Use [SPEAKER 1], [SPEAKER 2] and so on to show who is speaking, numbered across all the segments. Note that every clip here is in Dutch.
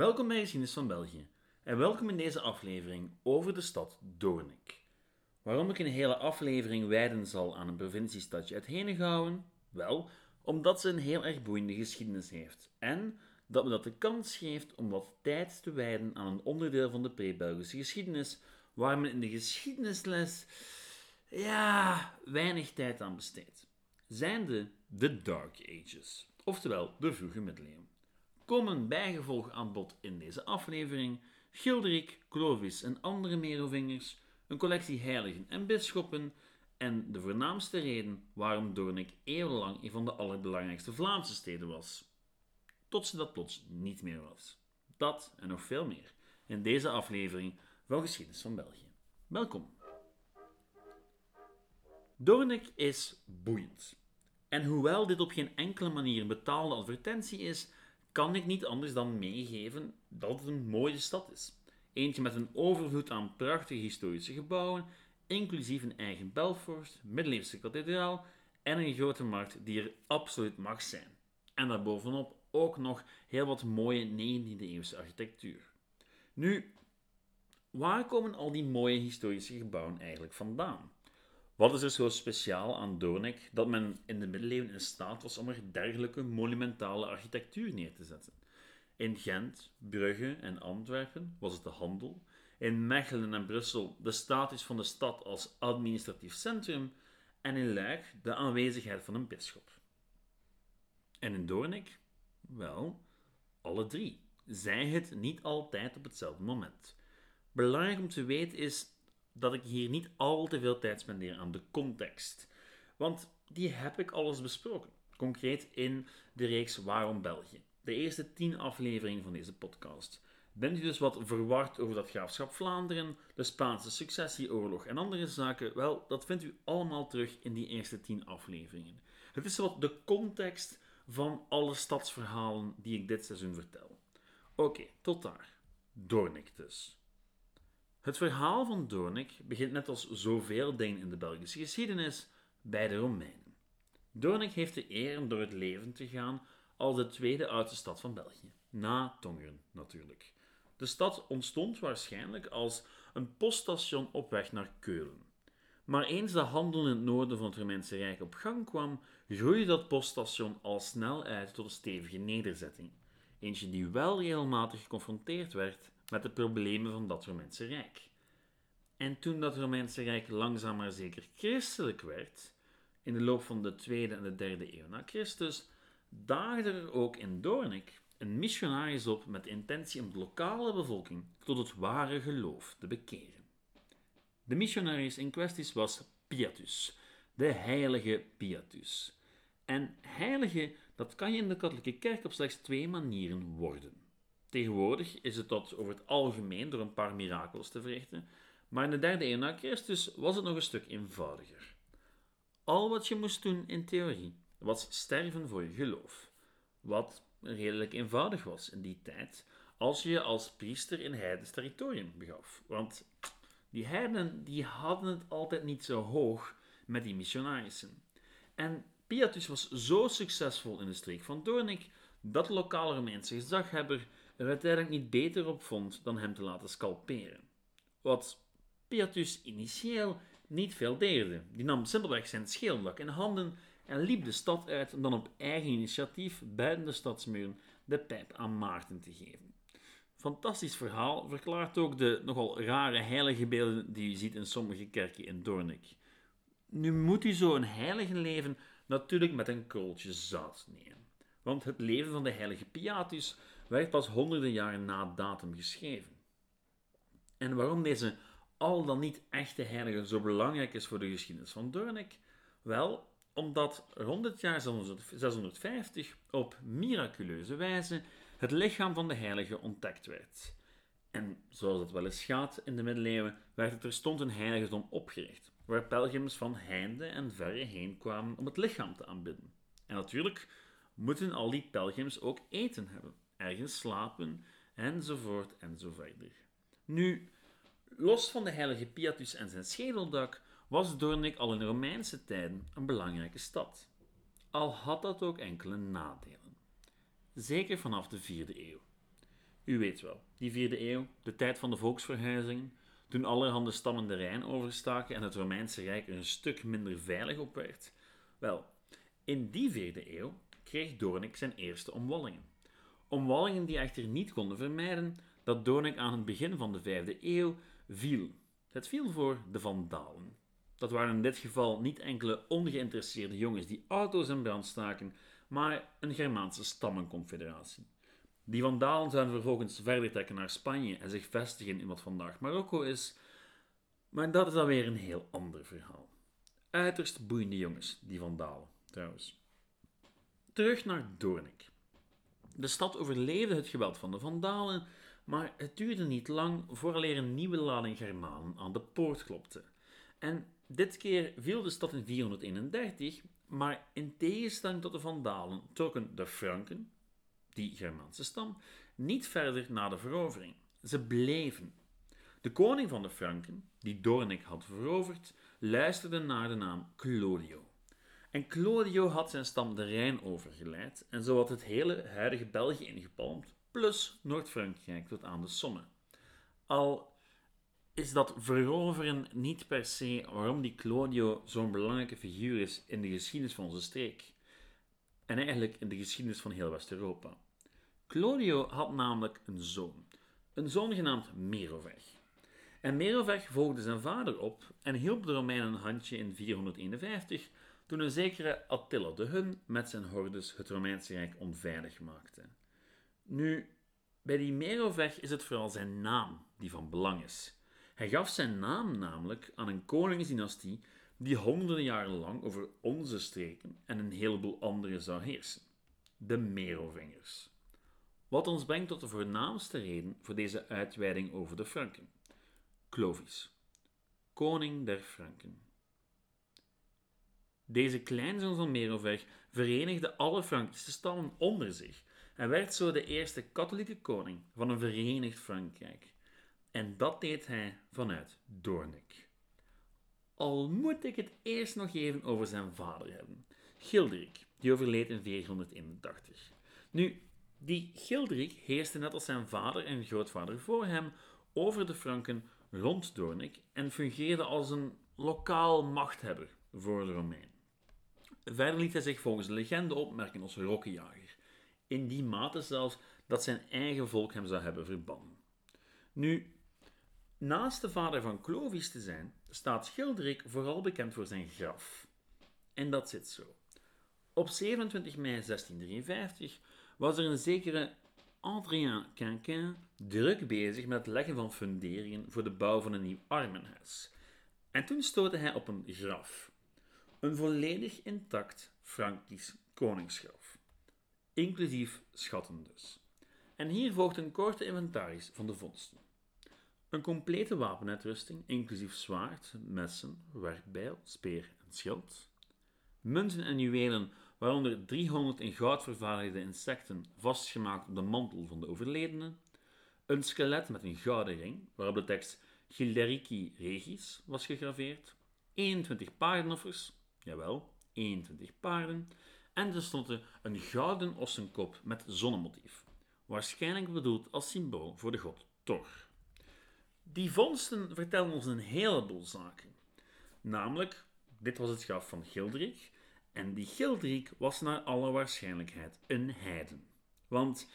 [SPEAKER 1] Welkom bij Geschiedenis van België en welkom in deze aflevering over de stad Doornik. Waarom ik een hele aflevering wijden zal aan een provinciestadje uit Henegouwen? Wel, omdat ze een heel erg boeiende geschiedenis heeft en dat me dat de kans geeft om wat tijd te wijden aan een onderdeel van de pre-Belgische geschiedenis waar men in de geschiedenisles ja, weinig tijd aan besteedt. Zijn de The Dark Ages, oftewel de vroege middeleeuwen komen bijgevolg aan bod in deze aflevering Gilderik, Clovis en andere Merovingers, een collectie heiligen en bisschoppen en de voornaamste reden waarom Doornik eeuwenlang een van de allerbelangrijkste Vlaamse steden was. Tot ze dat plots niet meer was. Dat en nog veel meer in deze aflevering van Geschiedenis van België. Welkom. Doornik is boeiend. En hoewel dit op geen enkele manier een betaalde advertentie is, kan ik niet anders dan meegeven dat het een mooie stad is. Eentje met een overvloed aan prachtige historische gebouwen, inclusief een eigen Belfort, middeleeuwse kathedraal en een grote markt die er absoluut mag zijn. En daarbovenop ook nog heel wat mooie 19e-eeuwse architectuur. Nu, waar komen al die mooie historische gebouwen eigenlijk vandaan? Wat is er zo speciaal aan Doornik dat men in de middeleeuwen in staat was om er dergelijke monumentale architectuur neer te zetten? In Gent, Brugge en Antwerpen was het de handel, in Mechelen en Brussel de status van de stad als administratief centrum en in Luik de aanwezigheid van een bisschop. En in Doornik? Wel, alle drie. Zij het niet altijd op hetzelfde moment. Belangrijk om te weten is dat ik hier niet al te veel tijd spendeer aan de context. Want die heb ik alles besproken. Concreet in de reeks Waarom België. De eerste tien afleveringen van deze podcast. Bent u dus wat verward over dat graafschap Vlaanderen, de Spaanse successieoorlog en andere zaken? Wel, dat vindt u allemaal terug in die eerste tien afleveringen. Het is wat de context van alle stadsverhalen die ik dit seizoen vertel. Oké, tot daar. Doornik dus. Het verhaal van Doornik begint net als zoveel dingen in de Belgische geschiedenis bij de Romeinen. Doornik heeft de eer om door het leven te gaan als de tweede oudste stad van België, na Tongeren natuurlijk. De stad ontstond waarschijnlijk als een poststation op weg naar Keulen. Maar eens de handel in het noorden van het Romeinse Rijk op gang kwam, groeide dat poststation al snel uit tot een stevige nederzetting. Eentje die wel regelmatig geconfronteerd werd met de problemen van dat Romeinse Rijk. En toen dat Romeinse Rijk langzaam maar zeker christelijk werd, in de loop van de tweede en de derde eeuw na Christus, daagde er ook in Doornik een missionaris op met de intentie om de lokale bevolking tot het ware geloof te bekeren. De missionaris in kwestie was Piatus, de heilige Piatus. En heilige, dat kan je in de katholieke kerk op slechts twee manieren worden. Tegenwoordig is het tot over het algemeen door een paar mirakels te verrichten, maar in de derde eeuw na Christus was het nog een stuk eenvoudiger. Al wat je moest doen in theorie was sterven voor je geloof, wat redelijk eenvoudig was in die tijd, als je je als priester in heidens territorium begaf. Want die heiden die hadden het altijd niet zo hoog met die missionarissen. En Piatus was zo succesvol in de streek van Doornik dat de lokale Romeinse gezaghebber er uiteindelijk niet beter op vond dan hem te laten scalperen. Wat Piatus initieel niet veel deerde. Die nam simpelweg zijn scheeldak in handen en liep de stad uit om dan op eigen initiatief buiten de stadsmuren de pijp aan Maarten te geven. Fantastisch verhaal verklaart ook de nogal rare heilige beelden die u ziet in sommige kerken in Doornik. Nu moet u zo een heilige leven natuurlijk met een kooltje zout nemen. Want het leven van de heilige Piatus werd pas honderden jaren na datum geschreven. En waarom deze al dan niet echte heilige zo belangrijk is voor de geschiedenis van Doornik? Wel, omdat rond het jaar 650 op miraculeuze wijze het lichaam van de heilige ontdekt werd. En zoals het wel eens gaat in de middeleeuwen, werd er terstond een heiligdom opgericht, waar pelgrims van heinde en verre heen kwamen om het lichaam te aanbidden. En natuurlijk moeten al die pelgrims ook eten hebben, ergens slapen, enzovoort enzoverder. Nu, los van de heilige Piatus en zijn schedeldak, was Doornik al in Romeinse tijden een belangrijke stad. Al had dat ook enkele nadelen. Zeker vanaf de 4e eeuw. U weet wel, die vierde eeuw, de tijd van de volksverhuizingen, toen allerhande stammen de Rijn overstaken en het Romeinse Rijk er een stuk minder veilig op werd. Wel, in die vierde eeuw kreeg Doornik zijn eerste omwallingen. Omwallingen die echter niet konden vermijden dat Doornik aan het begin van de vijfde eeuw viel. Het viel voor de Vandalen. Dat waren in dit geval niet enkele ongeïnteresseerde jongens die auto's in brand staken, maar een Germaanse stammenconfederatie. Die Vandalen zouden vervolgens verder trekken naar Spanje en zich vestigen in wat vandaag Marokko is, maar dat is alweer een heel ander verhaal. Uiterst boeiende jongens, die Vandalen, trouwens. Terug naar Doornik. De stad overleefde het geweld van de Vandalen, maar het duurde niet lang vooraleer een nieuwe lading Germanen aan de poort klopte. En dit keer viel de stad in 431, maar in tegenstelling tot de Vandalen trokken de Franken, die Germaanse stam, niet verder na de verovering. Ze bleven. De koning van de Franken, die Doornik had veroverd, luisterde naar de naam Clodio. En Clodio had zijn stam de Rijn overgeleid en zo had het hele huidige België ingepalmd, plus Noord-Frankrijk tot aan de Somme. Al is dat veroveren niet per se waarom die Clodio zo'n belangrijke figuur is in de geschiedenis van onze streek. En eigenlijk in de geschiedenis van heel West-Europa. Clodio had namelijk een zoon. Een zoon genaamd Merovech. En Merovech volgde zijn vader op en hielp de Romeinen een handje in 451 toen een zekere Attila de Hun met zijn hordes het Romeinse Rijk onveilig maakte. Nu, bij die Merovech is het vooral zijn naam die van belang is. Hij gaf zijn naam namelijk aan een koningsdynastie die honderden jaren lang over onze streken en een heleboel andere zou heersen. De Merovingers. Wat ons brengt tot de voornaamste reden voor deze uitweiding over de Franken. Clovis, koning der Franken. Deze kleinzoon van Merovech verenigde alle Frankische stammen onder zich en werd zo de eerste katholieke koning van een verenigd Frankrijk. En dat deed hij vanuit Doornik. Al moet ik het eerst nog even over zijn vader hebben, Gilderik, die overleed in 481. Nu, die Gilderik heerste net als zijn vader en grootvader voor hem over de Franken rond Doornik en fungeerde als een lokaal machthebber voor de Romeinen. Verder liet hij zich volgens de legende opmerken als rokkenjager, in die mate zelfs dat zijn eigen volk hem zou hebben verbannen. Nu, naast de vader van Clovis te zijn, staat Schilderik vooral bekend voor zijn graf. En dat zit zo. Op 27 mei 1653 was er een zekere Adrien Quinquin druk bezig met het leggen van funderingen voor de bouw van een nieuw armenhuis. En toen stootte hij op een graf. Een volledig intact Frankisch koningsgraf. Inclusief schatten dus. En hier volgt een korte inventaris van de vondsten. Een complete wapenuitrusting, inclusief zwaard, messen, werkbijl, speer en schild. Munten en juwelen, waaronder 300 in goud vervaardigde insecten vastgemaakt op de mantel van de overledene. Een skelet met een gouden ring, waarop de tekst Gilderici Regis was gegraveerd. 21 paardenoffers, jawel, 21 paarden. En tenslotte een gouden ossenkop met zonnemotief, waarschijnlijk bedoeld als symbool voor de god Thor. Die vondsten vertellen ons een heleboel zaken. Namelijk, dit was het graf van Gilderik, en die Gilderik was naar alle waarschijnlijkheid een heiden. Want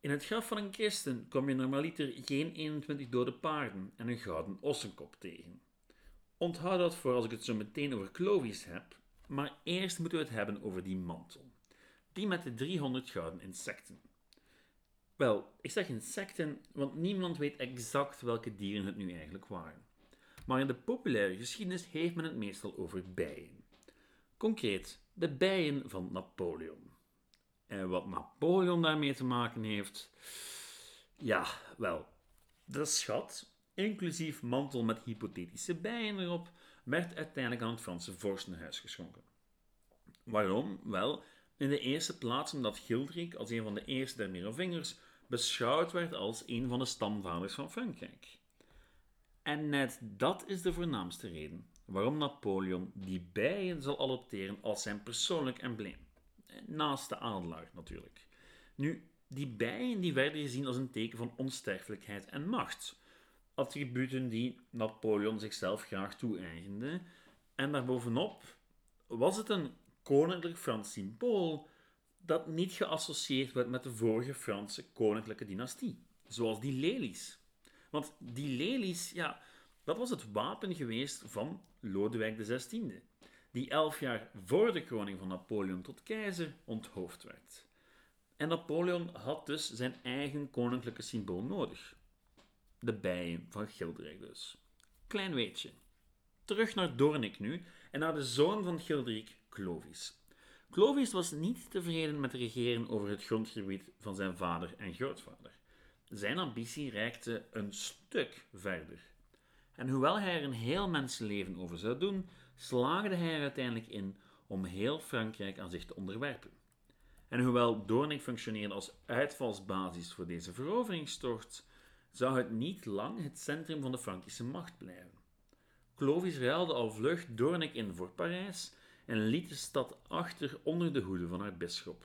[SPEAKER 1] in het graf van een christen kom je normaliter geen 21 dode paarden en een gouden ossenkop tegen. Onthoud dat voor als ik het zo meteen over Clovis heb, maar eerst moeten we het hebben over die mantel. Die met de 300 gouden insecten. Wel, ik zeg insecten, want niemand weet exact welke dieren het nu eigenlijk waren. Maar in de populaire geschiedenis heeft men het meestal over bijen. Concreet, de bijen van Napoleon. En wat Napoleon daarmee te maken heeft. Ja, wel, de schat, inclusief mantel met hypothetische bijen erop, werd uiteindelijk aan het Franse vorstenhuis geschonken. Waarom? Wel, in de eerste plaats omdat Gilderic als een van de eerste der Merovingers beschouwd werd als een van de stamvaders van Frankrijk. En net dat is de voornaamste reden waarom Napoleon die bijen zal adopteren als zijn persoonlijk embleem. Naast de adelaar natuurlijk. Nu, Die bijen die werden gezien als een teken van onsterfelijkheid en macht. Attributen die Napoleon zichzelf graag toe-eigende. En daarbovenop was het een koninklijk Frans symbool dat niet geassocieerd werd met de vorige Franse koninklijke dynastie, zoals die lelies. Want die lelies, ja, dat was het wapen geweest van Lodewijk XVI, die elf jaar voor de kroning van Napoleon tot keizer onthoofd werd. En Napoleon had dus zijn eigen koninklijke symbool nodig. De bijen van Gilderic dus. Klein weetje. Terug naar Doornik nu en naar de zoon van Gilderic, Clovis. Clovis was niet tevreden met regeren over het grondgebied van zijn vader en grootvader. Zijn ambitie reikte een stuk verder. En hoewel hij er een heel mensenleven over zou doen, slaagde hij er uiteindelijk in om heel Frankrijk aan zich te onderwerpen. En hoewel Doornik functioneerde als uitvalsbasis voor deze veroveringstocht, zou het niet lang het centrum van de Frankische macht blijven. Clovis ruilde al vlug Doornik in voor Parijs en liet de stad achter onder de hoede van haar bisschop.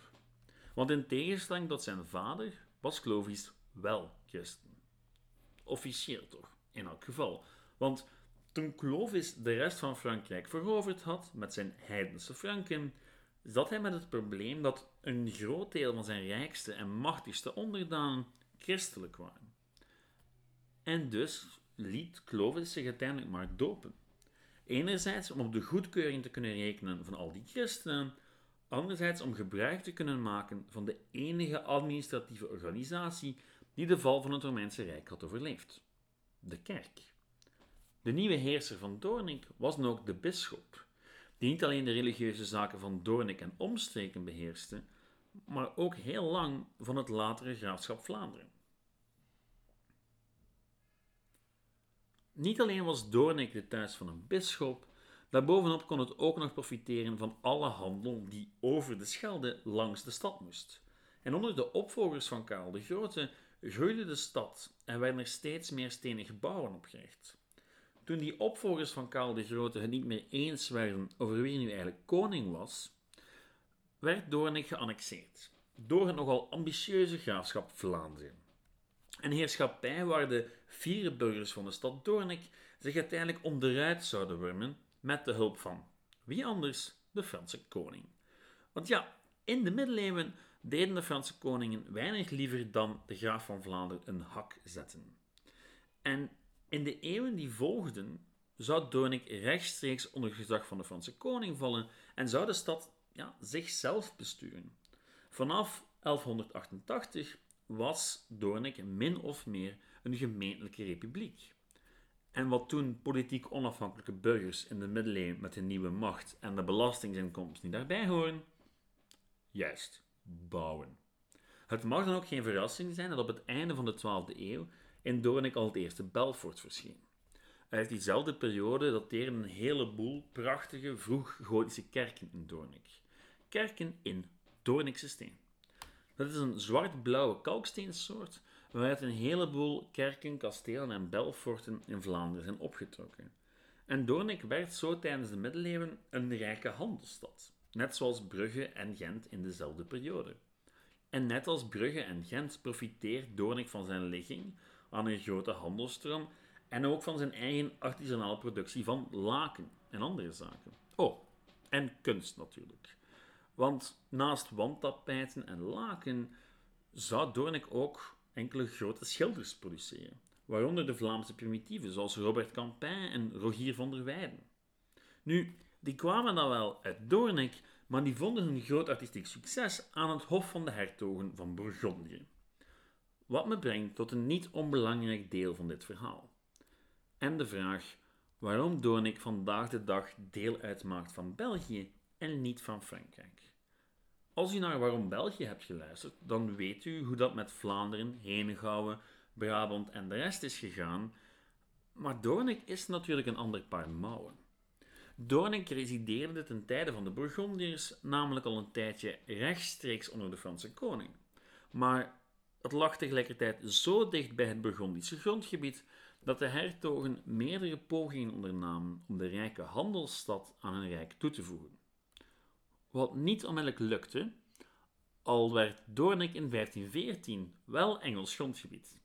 [SPEAKER 1] Want in tegenstelling tot zijn vader was Clovis wel christen. Officieel toch, in elk geval. Want toen Clovis de rest van Frankrijk veroverd had met zijn heidense Franken, zat hij met het probleem dat een groot deel van zijn rijkste en machtigste onderdanen christelijk waren. En dus liet Clovis zich uiteindelijk maar dopen. Enerzijds om op de goedkeuring te kunnen rekenen van al die christenen, anderzijds om gebruik te kunnen maken van de enige administratieve organisatie die de val van het Romeinse Rijk had overleefd: de kerk. De nieuwe heerser van Doornik was dan ook de bisschop, die niet alleen de religieuze zaken van Doornik en omstreken beheerste, maar ook heel lang van het latere graafschap Vlaanderen. Niet alleen was Doornik de thuis van een bisschop, daarbovenop kon het ook nog profiteren van alle handel die over de Schelde langs de stad moest. En onder de opvolgers van Karel de Grote groeide de stad en werden er steeds meer stenen gebouwen opgericht. Toen die opvolgers van Karel de Grote het niet meer eens werden over wie nu eigenlijk koning was, werd Doornik geannexeerd door het nogal ambitieuze graafschap Vlaanderen. Een heerschappij waar de vier burgers van de stad Doornik zich uiteindelijk onderuit zouden wormen met de hulp van wie anders? De Franse koning. Want ja, in de middeleeuwen deden de Franse koningen weinig liever dan de graaf van Vlaanderen een hak zetten. En in de eeuwen die volgden zou Doornik rechtstreeks onder gezag van de Franse koning vallen en zou de stad ja, zichzelf besturen. Vanaf 1188 was Doornik min of meer een gemeentelijke republiek. En wat toen politiek onafhankelijke burgers in de middeleeuwen met hun nieuwe macht en de belastingsinkomsten niet daarbij horen? Juist, bouwen. Het mag dan ook geen verrassing zijn dat op het einde van de 12e eeuw in Doornik al het eerste Belfort verscheen. Uit diezelfde periode dateren een heleboel prachtige vroeg-gotische kerken in Doornik. Kerken in Doornikse steen. Dat is een zwart-blauwe kalksteensoort waaruit een heleboel kerken, kastelen en belforten in Vlaanderen zijn opgetrokken. En Doornik werd zo tijdens de middeleeuwen een rijke handelsstad, net zoals Brugge en Gent in dezelfde periode. En net als Brugge en Gent profiteert Doornik van zijn ligging aan een grote handelstroom en ook van zijn eigen artisanale productie van laken en andere zaken. Oh, en kunst natuurlijk. Want naast wandtapijten en laken zou Doornik ook enkele grote schilders produceren, waaronder de Vlaamse primitieven zoals Robert Campin en Rogier van der Weijden. Nu, die kwamen dan wel uit Doornik, maar die vonden hun groot artistiek succes aan het hof van de hertogen van Bourgondië. Wat me brengt tot een niet onbelangrijk deel van dit verhaal. En de vraag waarom Doornik vandaag de dag deel uitmaakt van België en niet van Frankrijk. Als u naar Waarom België hebt geluisterd, dan weet u hoe dat met Vlaanderen, Henegouwen, Brabant en de rest is gegaan. Maar Doornik is natuurlijk een ander paar mouwen. Doornik resideerde ten tijde van de Bourgondiërs namelijk al een tijdje rechtstreeks onder de Franse koning. Maar het lag tegelijkertijd zo dicht bij het Burgondische grondgebied dat de hertogen meerdere pogingen ondernamen om de rijke handelsstad aan hun rijk toe te voegen wat niet onmiddellijk lukte, al werd Doornik in 1514 wel Engels grondgebied.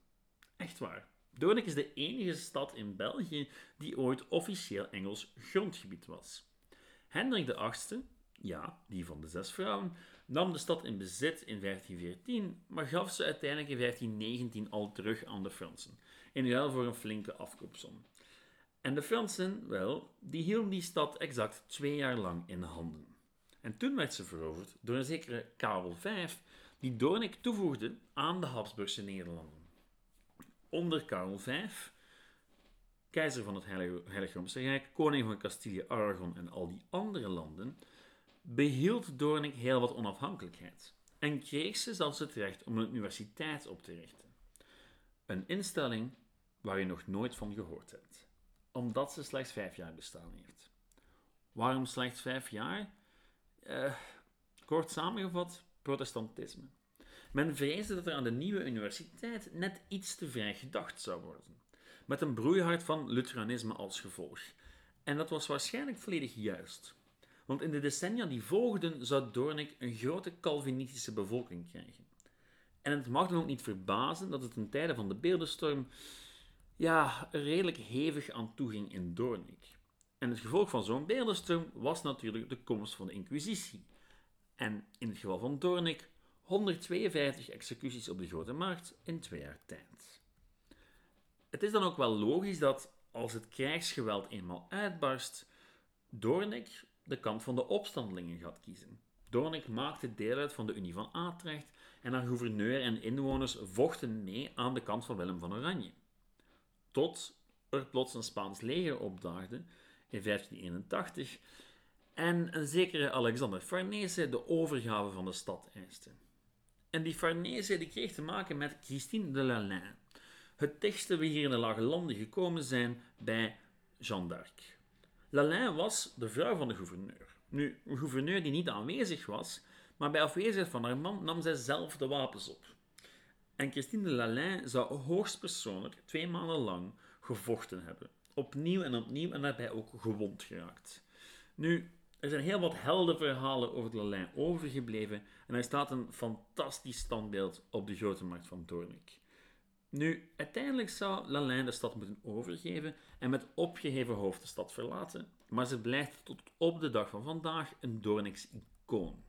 [SPEAKER 1] Echt waar. Doornik is de enige stad in België die ooit officieel Engels grondgebied was. Hendrik VIII, ja, die van de zes vrouwen, nam de stad in bezit in 1514, maar gaf ze uiteindelijk in 1519 al terug aan de Fransen, in ruil voor een flinke afkoopsom. En de Fransen, wel, die hielden die stad exact twee jaar lang in handen. En toen werd ze veroverd door een zekere Karel V, die Doornik toevoegde aan de Habsburgse Nederlanden. Onder Karel V, keizer van het Heilige, Rijk, koning van Castilië, Aragon en al die andere landen, behield Doornik heel wat onafhankelijkheid en kreeg ze zelfs het recht om een universiteit op te richten. Een instelling waar je nog nooit van gehoord hebt, omdat ze slechts vijf jaar bestaan heeft. Waarom slechts vijf jaar? Uh, kort samengevat, protestantisme. Men vreesde dat er aan de nieuwe universiteit net iets te vrij gedacht zou worden, met een broeihard van Lutheranisme als gevolg. En dat was waarschijnlijk volledig juist. Want in de decennia die volgden zou Doornik een grote Calvinistische bevolking krijgen. En het mag dan ook niet verbazen dat het ten tijde van de beeldenstorm ja, redelijk hevig aan toeging in Doornik. En het gevolg van zo'n beeldenstorm was natuurlijk de komst van de Inquisitie. En in het geval van Doornik 152 executies op de Grote Markt in twee jaar tijd. Het is dan ook wel logisch dat als het krijgsgeweld eenmaal uitbarst, Doornik de kant van de opstandelingen gaat kiezen. Doornik maakte deel uit van de Unie van Atrecht en haar gouverneur en inwoners vochten mee aan de kant van Willem van Oranje. Tot er plots een Spaans leger opdaagde in 1581 en een zekere Alexander Farnese de overgave van de stad eiste. En die Farnese die kreeg te maken met Christine de Lalain, het dichtste we hier in de Lage Landen gekomen zijn bij Jeanne d'Arc. Lalain was de vrouw van de gouverneur. Nu, een gouverneur die niet aanwezig was, maar bij afwezigheid van haar man nam zij zelf de wapens op. En Christine de Lalain zou hoogstpersoonlijk twee maanden lang gevochten hebben. Opnieuw en opnieuw en daarbij ook gewond geraakt. Nu, er zijn heel wat heldenverhalen over de Lalain overgebleven en er staat een fantastisch standbeeld op de grote markt van Doornik. Nu, uiteindelijk zou Lalain de stad moeten overgeven en met opgeheven hoofd de stad verlaten, maar ze blijft tot op de dag van vandaag een Doorniks icoon.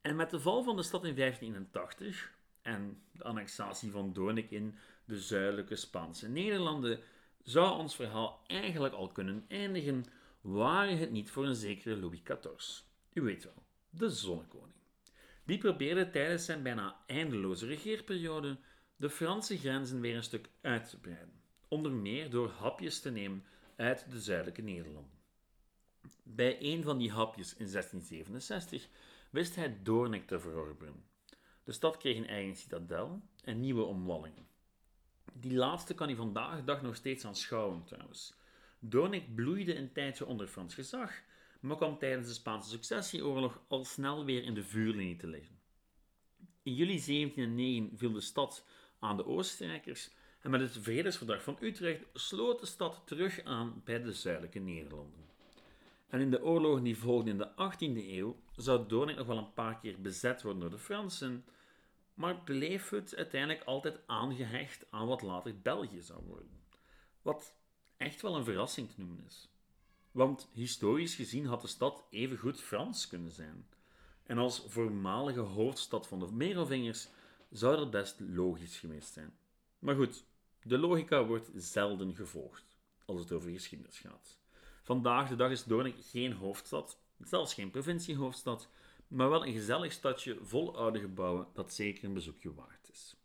[SPEAKER 1] En met de val van de stad in 1581 en de annexatie van Doornik in de zuidelijke Spaanse Nederlanden zou ons verhaal eigenlijk al kunnen eindigen, ware het niet voor een zekere Louis XIV. U weet wel, de zonnekoning. Die probeerde tijdens zijn bijna eindeloze regeerperiode de Franse grenzen weer een stuk uit te breiden, onder meer door hapjes te nemen uit de zuidelijke Nederlanden. Bij een van die hapjes in 1667 wist hij Doornik te veroveren. De stad kreeg een eigen citadel en nieuwe omwallingen. Die laatste kan hij vandaag dag nog steeds aanschouwen trouwens. Doornik bloeide een tijdje onder Frans gezag, maar kwam tijdens de Spaanse successieoorlog al snel weer in de vuurlinie te liggen. In juli 1709 viel de stad aan de Oostenrijkers en met het Vredesverdrag van Utrecht sloot de stad terug aan bij de zuidelijke Nederlanden. En in de oorlogen die volgden in de 18e eeuw zou Doornik nog wel een paar keer bezet worden door de Fransen, maar bleef het uiteindelijk altijd aangehecht aan wat later België zou worden. Wat echt wel een verrassing te noemen is. Want historisch gezien had de stad evengoed Frans kunnen zijn. En als voormalige hoofdstad van de Merovingers zou dat best logisch geweest zijn. Maar goed, de logica wordt zelden gevolgd als het over geschiedenis gaat. Vandaag de dag is Doornik geen hoofdstad, zelfs geen provinciehoofdstad, maar wel een gezellig stadje vol oude gebouwen dat zeker een bezoekje waard is.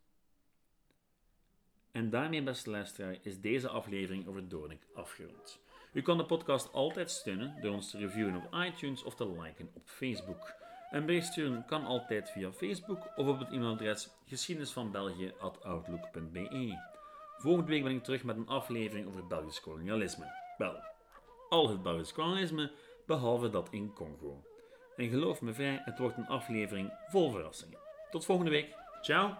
[SPEAKER 1] En daarmee, beste luisteraar, is deze aflevering over Doornik afgerond. U kan de podcast altijd steunen door ons te reviewen op iTunes of te liken op Facebook. Een bericht sturen kan altijd via Facebook of op het e-mailadres geschiedenisvanbelgië.outlook.be. Volgende week ben ik terug met een aflevering over Belgisch kolonialisme. Wel, al het Belgisch kolonialisme, behalve dat in Congo. En geloof me vrij, het wordt een aflevering vol verrassingen. Tot volgende week. Ciao!